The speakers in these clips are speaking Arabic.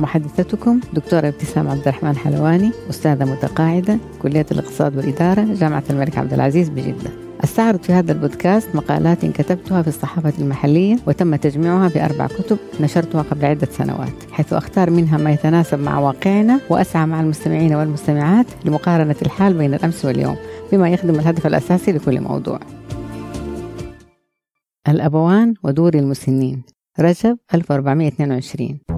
محدثتكم دكتورة ابتسام عبد الرحمن حلواني أستاذة متقاعدة كلية الاقتصاد والإدارة جامعة الملك عبد العزيز بجدة. أستعرض في هذا البودكاست مقالات كتبتها في الصحافة المحلية وتم تجميعها في أربع كتب نشرتها قبل عدة سنوات حيث أختار منها ما يتناسب مع واقعنا وأسعى مع المستمعين والمستمعات لمقارنة الحال بين الأمس واليوم بما يخدم الهدف الأساسي لكل موضوع. الأبوان ودور المسنين. رجب 1422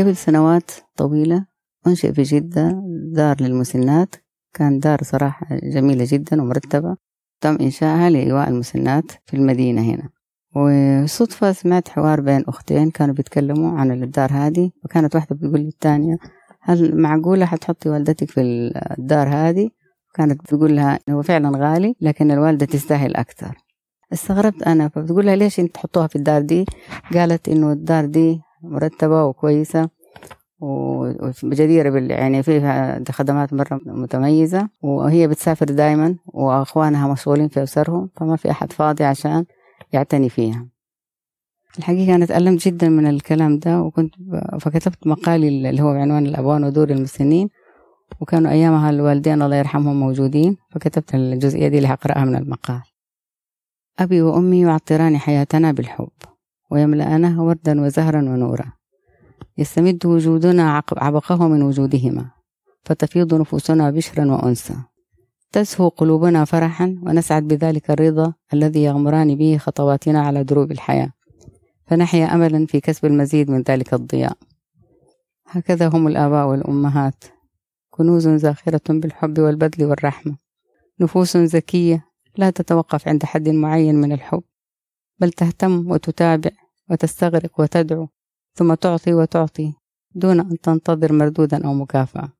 قبل سنوات طويلة أنشئ في جدة دار للمسنات. كان دار صراحة جميلة جدا ومرتبة. تم إنشائها لإيواء المسنات في المدينة هنا. وصدفة سمعت حوار بين أختين كانوا بيتكلموا عن الدار هذه وكانت واحدة بتقول للثانية هل معقولة حتحطي والدتك في الدار هذه؟ كانت بتقول لها هو فعلا غالي لكن الوالدة تستاهل أكثر. استغربت أنا فبتقول لها ليش أنت تحطوها في الدار دي؟ قالت إنه الدار دي مرتبة وكويسة وجديرة بال يعني فيها خدمات مرة متميزة. وهي بتسافر دايما وأخوانها مشغولين في أسرهم فما في أحد فاضي عشان يعتني فيها. الحقيقة أنا تألمت جدا من الكلام ده وكنت فكتبت مقالي اللي هو بعنوان الأبوان ودور المسنين. وكانوا أيامها الوالدين الله يرحمهم موجودين فكتبت الجزئية دي اللي هقرأها من المقال. أبي وأمي يعطران حياتنا بالحب. ويملأنها وردا وزهرا ونورا. يستمد وجودنا عبقه من وجودهما فتفيض نفوسنا بشرا وأنسا. تزهو قلوبنا فرحا ونسعد بذلك الرضا الذي يغمران به خطواتنا على دروب الحياة. فنحيا أملا في كسب المزيد من ذلك الضياء. هكذا هم الآباء والأمهات. كنوز زاخرة بالحب والبذل والرحمة. نفوس ذكية لا تتوقف عند حد معين من الحب. بل تهتم وتتابع وتستغرق وتدعو ثم تعطي وتعطي دون أن تنتظر مردودا أو مكافأة.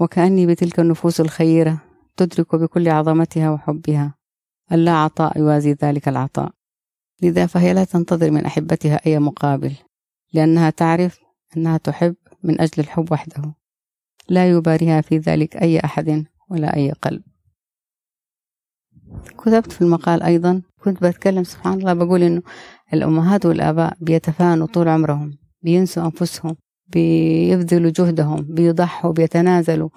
وكأني بتلك النفوس الخيرة تدرك بكل عظمتها وحبها ألا عطاء يوازي ذلك العطاء. لذا فهي لا تنتظر من أحبتها أي مقابل لأنها تعرف أنها تحب من أجل الحب وحده. لا يباريها في ذلك أي أحد ولا أي قلب. كتبت في المقال أيضا كنت بتكلم سبحان الله بقول إنه الأمهات والآباء بيتفانوا طول عمرهم بينسوا أنفسهم بيبذلوا جهدهم بيضحوا بيتنازلوا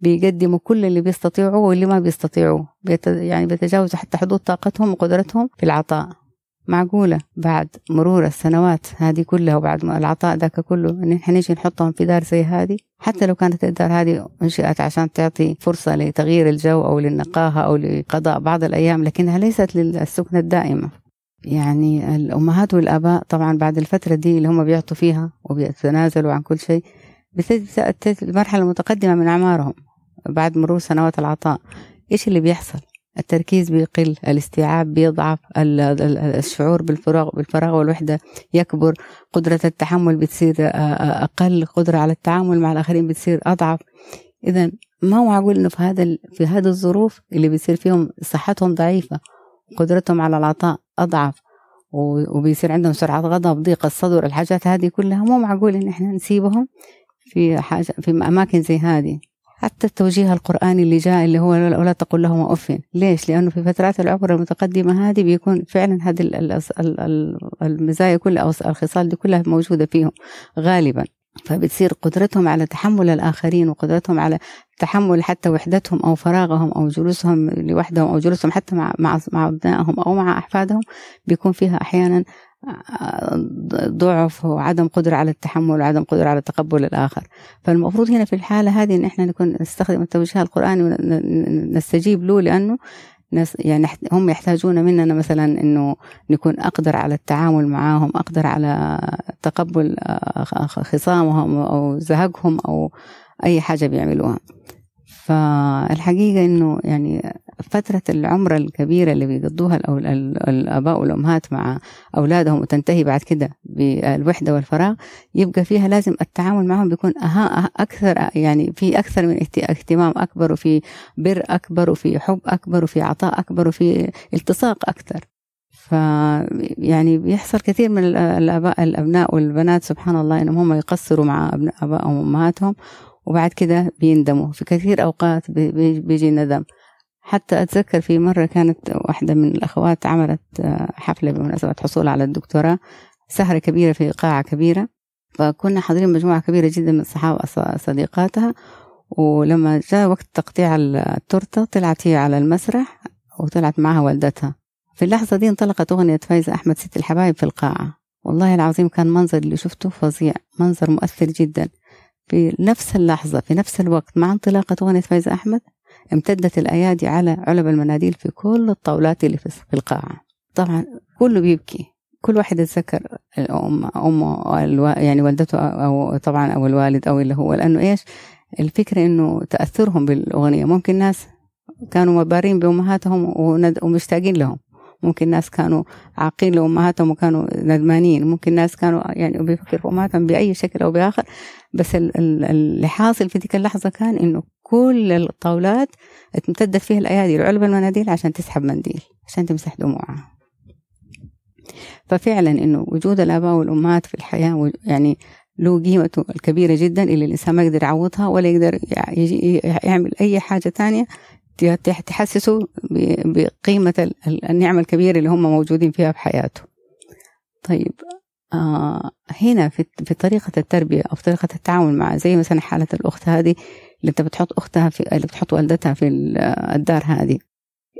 بيقدموا كل اللي بيستطيعوا واللي ما بيستطيعوا بيت يعني بيتجاوزوا حتى حدود طاقتهم وقدرتهم في العطاء. معقولة بعد مرور السنوات هذه كلها وبعد العطاء ذاك كله إن إحنا نيجي نحطهم في دار زي هذه حتى لو كانت الدار هذه أنشئت عشان تعطي فرصة لتغيير الجو أو للنقاهة أو لقضاء بعض الأيام لكنها ليست للسكنة الدائمة. يعني الأمهات والآباء طبعا بعد الفترة دي اللي هم بيعطوا فيها وبيتنازلوا عن كل شيء بتبدأ المرحلة المتقدمة من أعمارهم بعد مرور سنوات العطاء. إيش اللي بيحصل؟ التركيز بيقل الاستيعاب بيضعف الشعور بالفراغ بالفراغ والوحدة يكبر قدرة التحمل بتصير أقل قدرة على التعامل مع الآخرين بتصير أضعف. إذا ما هو معقول إنه في هذا في هذه الظروف اللي بيصير فيهم صحتهم ضعيفة قدرتهم على العطاء أضعف وبيصير عندهم سرعة غضب ضيق الصدر الحاجات هذه كلها مو معقول إن إحنا نسيبهم في حاجة في أماكن زي هذه. حتى التوجيه القرآني اللي جاء اللي هو ولا تقول لهم أف ليش؟ لأنه في فترات العمر المتقدمة هذه بيكون فعلا هذه المزايا كلها أو الخصال دي كلها موجودة فيهم غالبا فبتصير قدرتهم على تحمل الآخرين وقدرتهم على تحمل حتى وحدتهم أو فراغهم أو جلوسهم لوحدهم أو جلوسهم حتى مع مع مع أبنائهم أو مع أحفادهم بيكون فيها أحيانا ضعف وعدم قدرة على التحمل وعدم قدرة على تقبل الآخر. فالمفروض هنا في الحالة هذه إن إحنا نكون نستخدم التوجيه القرآني ونستجيب له لأنه يعني هم يحتاجون مننا مثلا إنه نكون أقدر على التعامل معاهم أقدر على تقبل خصامهم أو زهقهم أو أي حاجة بيعملوها. فالحقيقة إنه يعني فترة العمر الكبيرة اللي بيقضوها الآباء والأمهات مع أولادهم وتنتهي بعد كده بالوحدة والفراغ يبقى فيها لازم التعامل معهم بيكون أها أكثر يعني في أكثر من اهتمام أكبر وفي بر أكبر وفي حب أكبر وفي عطاء أكبر وفي التصاق أكثر. ف يعني بيحصل كثير من الآباء الأبناء والبنات سبحان الله إنهم هم يقصروا مع آبائهم وأمهاتهم وبعد كده بيندموا. في كثير أوقات بيجي ندم. حتى أتذكر في مرة كانت واحدة من الأخوات عملت حفلة بمناسبة حصولها على الدكتوراه. سهرة كبيرة في قاعة كبيرة. فكنا حاضرين مجموعة كبيرة جدا من الصحابه صديقاتها ولما جاء وقت تقطيع التورتة طلعت هي على المسرح وطلعت معها والدتها. في اللحظة دي انطلقت أغنية فايزة أحمد ست الحبايب في القاعة. والله العظيم كان منظر اللي شفته فظيع. منظر مؤثر جدا. في نفس اللحظة في نفس الوقت مع انطلاقة أغنية فايزة أحمد امتدت الأيادي على علب المناديل في كل الطاولات اللي في القاعة. طبعا كله بيبكي. كل واحد يتذكر الأم أمه يعني والدته أو طبعا أو الوالد أو اللي هو. لأنه إيش؟ الفكرة إنه تأثرهم بالأغنية. ممكن ناس كانوا مبارين بأمهاتهم ومشتاقين لهم. ممكن ناس كانوا عاقين لأمهاتهم وكانوا ندمانين. ممكن ناس كانوا يعني بيفكروا في أمهاتهم بأي شكل أو بآخر. بس اللي حاصل في تلك اللحظة كان إنه كل الطاولات امتدت فيها الأيادي لعلب المناديل عشان تسحب منديل عشان تمسح دموعها ففعلا إنه وجود الآباء والأمهات في الحياة يعني له قيمته الكبيرة جدا اللي الإنسان ما يقدر يعوضها ولا يقدر يعمل أي حاجة تانية تحسسه بقيمة النعمة الكبيرة اللي هم موجودين فيها في حياته طيب آه هنا في, طريقة التربية أو في طريقة التعامل مع زي مثلا حالة الأخت هذه اللي أنت بتحط أختها في اللي بتحط والدتها في الدار هذه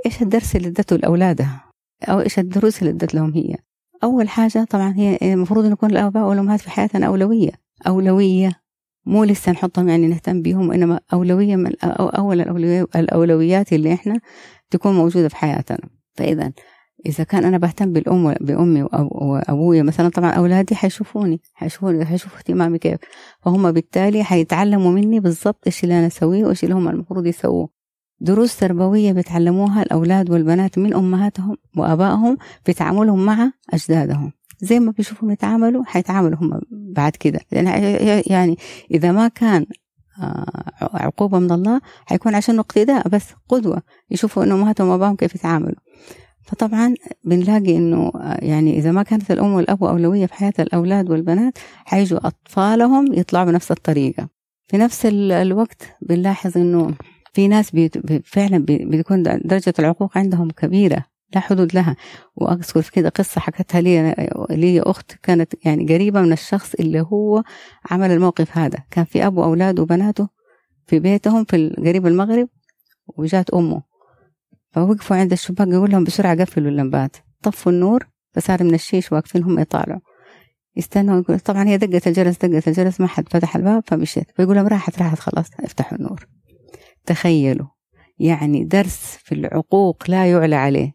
إيش الدرس اللي ادته لأولادها؟ أو إيش الدروس اللي ادت لهم هي؟ أول حاجة طبعا هي المفروض أن يكون الآباء والأمهات في حياتنا أولوية. أولوية مو لسه نحطهم يعني نهتم بيهم وإنما أولوية من أول الأولويات اللي إحنا تكون موجودة في حياتنا. فإذا إذا كان أنا بهتم بالأم بأمي وأبويا مثلا طبعا أولادي حيشوفوني حيشوفوني حيشوفوا اهتمامي كيف. فهم بالتالي حيتعلموا مني بالضبط إيش اللي أنا أسويه وإيش اللي هم المفروض يسووه. دروس تربوية بيتعلموها الأولاد والبنات من أمهاتهم وأبائهم في تعاملهم مع أجدادهم. زي ما بيشوفهم يتعاملوا حيتعاملوا هم بعد كده. لأن يعني إذا ما كان آه، عقوبة من الله حيكون عشان اقتداء بس قدوة. يشوفوا إنه أمهاتهم وأباهم كيف يتعاملوا. فطبعا بنلاقي إنه آه، يعني إذا ما كانت الأم والأب أولوية في حياة الأولاد والبنات حيجوا أطفالهم يطلعوا بنفس الطريقة. في نفس الوقت بنلاحظ إنه في ناس فعلا بتكون درجة العقوق عندهم كبيرة. لا حدود لها. وأذكر كده قصة حكتها لي لي أخت كانت يعني قريبة من الشخص اللي هو عمل الموقف هذا. كان في أبو أولاده وبناته في بيتهم في قريب المغرب وجات أمه. فوقفوا عند الشباك يقول لهم بسرعة قفلوا اللمبات. طفوا النور فصار من الشيش واقفين هم يطالعوا. يستنوا يقول طبعا هي دقت الجرس دقت الجرس ما حد فتح الباب فمشيت. فيقول لهم راحت راحت خلاص افتحوا النور. تخيلوا يعني درس في العقوق لا يعلى عليه.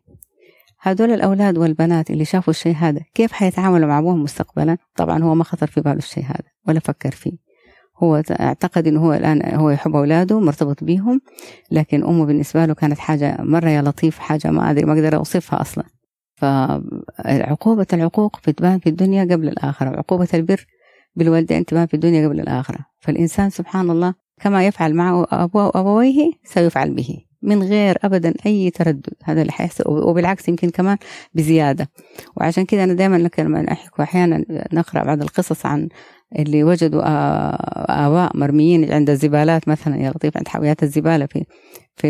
هدول الأولاد والبنات اللي شافوا الشيء هذا كيف حيتعاملوا مع أبوهم مستقبلا؟ طبعا هو ما خطر في باله الشيء هذا ولا فكر فيه. هو أعتقد إنه هو الآن هو يحب أولاده مرتبط بيهم لكن أمه بالنسبة له كانت حاجة مرة يا لطيف حاجة ما أدري ما أقدر أوصفها أصلا. فعقوبة العقوق بتبان في الدنيا قبل الآخرة وعقوبة البر بالوالدين تبان في الدنيا قبل الآخرة. فالإنسان سبحان الله كما يفعل مع أبويه سيفعل به. من غير ابدا أي تردد. هذا اللي حيحصل. وبالعكس يمكن كمان بزيادة. وعشان كده أنا دائما لما نحكي أحيانا نقرأ بعض القصص عن اللي وجدوا آباء مرميين عند الزبالات مثلا. يا لطيف عند حاويات الزبالة في في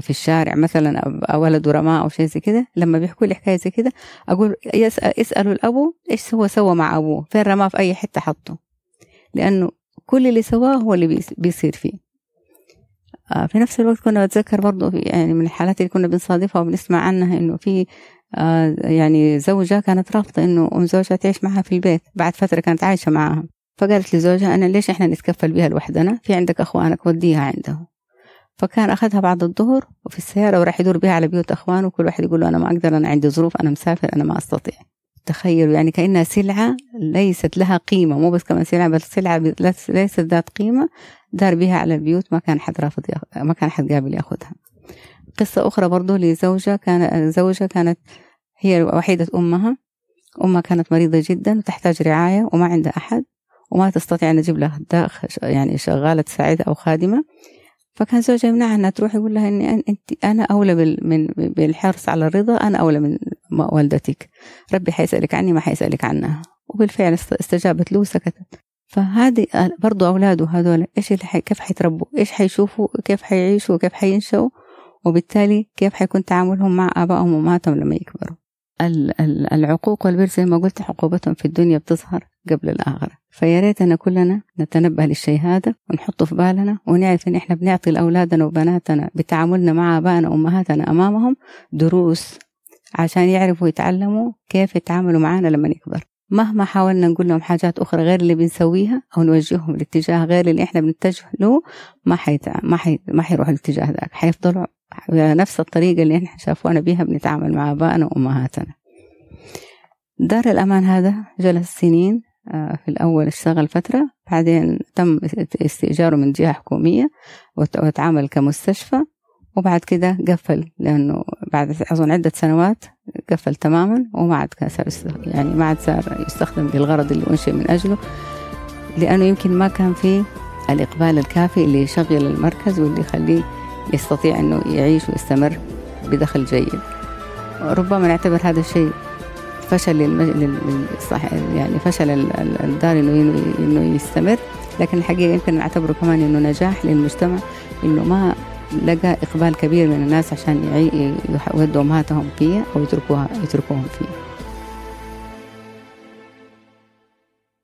في الشارع مثلا ولد رماء أو شيء زي كده. لما بيحكوا لي حكاية زي كده أقول يسأل اسألوا الأبو إيش هو سوى مع أبوه؟ فين رماه؟ في أي حتة حطه. لأنه كل اللي سواه هو اللي بيصير فيه. في نفس الوقت كنا بتذكر برضو يعني من الحالات اللي كنا بنصادفها وبنسمع عنها إنه في آه، يعني زوجة كانت رافضة إنه أم زوجها تعيش معها في البيت بعد فترة كانت عايشة معها فقالت لزوجها أنا ليش إحنا نتكفل بها لوحدنا؟ في عندك اخوانك وديها عنده فكان أخذها بعد الظهر وفي السيارة وراح يدور بها على بيوت اخوانه وكل واحد يقول له أنا ما أقدر أنا عندي ظروف أنا مسافر أنا ما أستطيع. تخيلوا يعني كأنها سلعة ليست لها قيمة مو بس كمان سلعة بل سلعة ليست ذات قيمة. دار بها على البيوت ما كان حد رافض ما كان حد قابل يأخذها. قصة أخرى برضو لزوجة كان زوجة كانت هي وحيدة أمها. أمها كانت مريضة جدا وتحتاج رعاية وما عندها أحد وما تستطيع أن تجيب لها يعني شغالة تساعدها أو خادمة. فكان زوجها يمنعها إنها تروح يقول لها إني انت أنا أولى من بالحرص على الرضا أنا أولى من والدتك. ربي حيسألك عني ما حيسألك عنها. وبالفعل استجابت له وسكتت. فهذه برضو أولاده هذول إيش اللي حي كيف حيتربوا؟ إيش حيشوفوا؟ كيف حيعيشوا؟ وكيف حينشأوا؟ وبالتالي كيف حيكون تعاملهم مع آبائهم وأمهاتهم لما يكبروا؟ العقوق والبر زي ما قلت عقوبتهم في الدنيا بتظهر قبل الآخرة. فيا ريتنا كلنا نتنبه للشيء هذا ونحطه في بالنا ونعرف إن إحنا بنعطي لأولادنا وبناتنا بتعاملنا مع آبائنا وأمهاتنا أمامهم دروس عشان يعرفوا يتعلموا كيف يتعاملوا معنا لما نكبر. مهما حاولنا نقول لهم حاجات أخرى غير اللي بنسويها أو نوجههم لاتجاه غير اللي إحنا بنتجه له ما حي ما حي ما حيروحوا الاتجاه ذاك. حيفضلوا بنفس الطريقة اللي إحنا شافونا بيها بنتعامل مع آبائنا وأمهاتنا. دار الأمان هذا جلس سنين آه، في الأول اشتغل فترة بعدين تم استئجاره من جهة حكومية وتعامل كمستشفى وبعد كده قفل لأنه بعد أظن عدة سنوات قفل تماما وما عاد صار يعني ما عاد صار يستخدم للغرض اللي أنشئ من أجله لأنه يمكن ما كان فيه الإقبال الكافي اللي يشغل المركز واللي يخليه يستطيع أنه يعيش ويستمر بدخل جيد. ربما نعتبر هذا الشيء فشل للصح يعني فشل الدار إنه إنه يستمر لكن الحقيقة يمكن نعتبره كمان إنه نجاح للمجتمع إنه ما لقى إقبال كبير من الناس عشان يودوا امهاتهم فيه أو يتركوها يتركوهم فيه